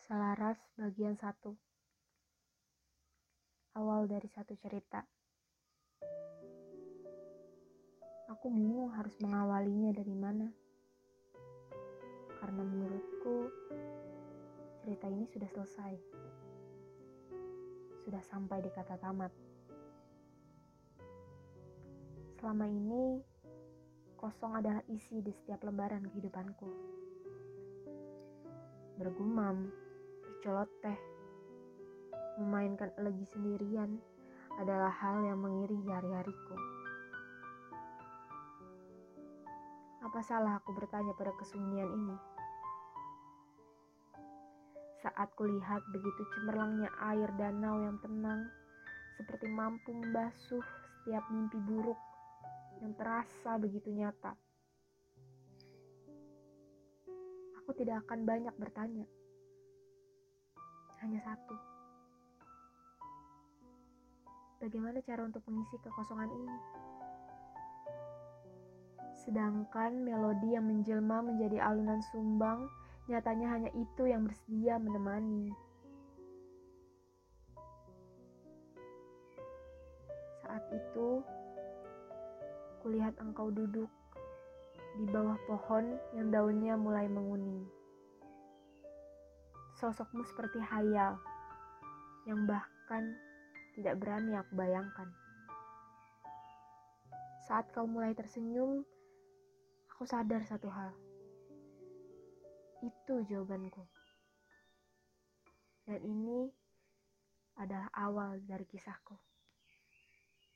Selaras bagian satu. Awal dari satu cerita. Aku bingung harus mengawalinya dari mana. Karena menurutku cerita ini sudah selesai. Sudah sampai di kata tamat. Selama ini kosong adalah isi di setiap lembaran kehidupanku. Bergumam, celoteh, memainkan elegi sendirian adalah hal yang mengiringi hari-hariku. Apa salah aku bertanya pada kesunyian ini? Saat kulihat begitu cemerlangnya air danau yang tenang, seperti mampu membasuh setiap mimpi buruk yang terasa begitu nyata. Aku tidak akan banyak bertanya hanya satu. Bagaimana cara untuk mengisi kekosongan ini? Sedangkan melodi yang menjelma menjadi alunan sumbang, nyatanya hanya itu yang bersedia menemani. Saat itu, kulihat engkau duduk di bawah pohon yang daunnya mulai menguning sosokmu seperti hayal yang bahkan tidak berani aku bayangkan. Saat kau mulai tersenyum, aku sadar satu hal. Itu jawabanku. Dan ini adalah awal dari kisahku.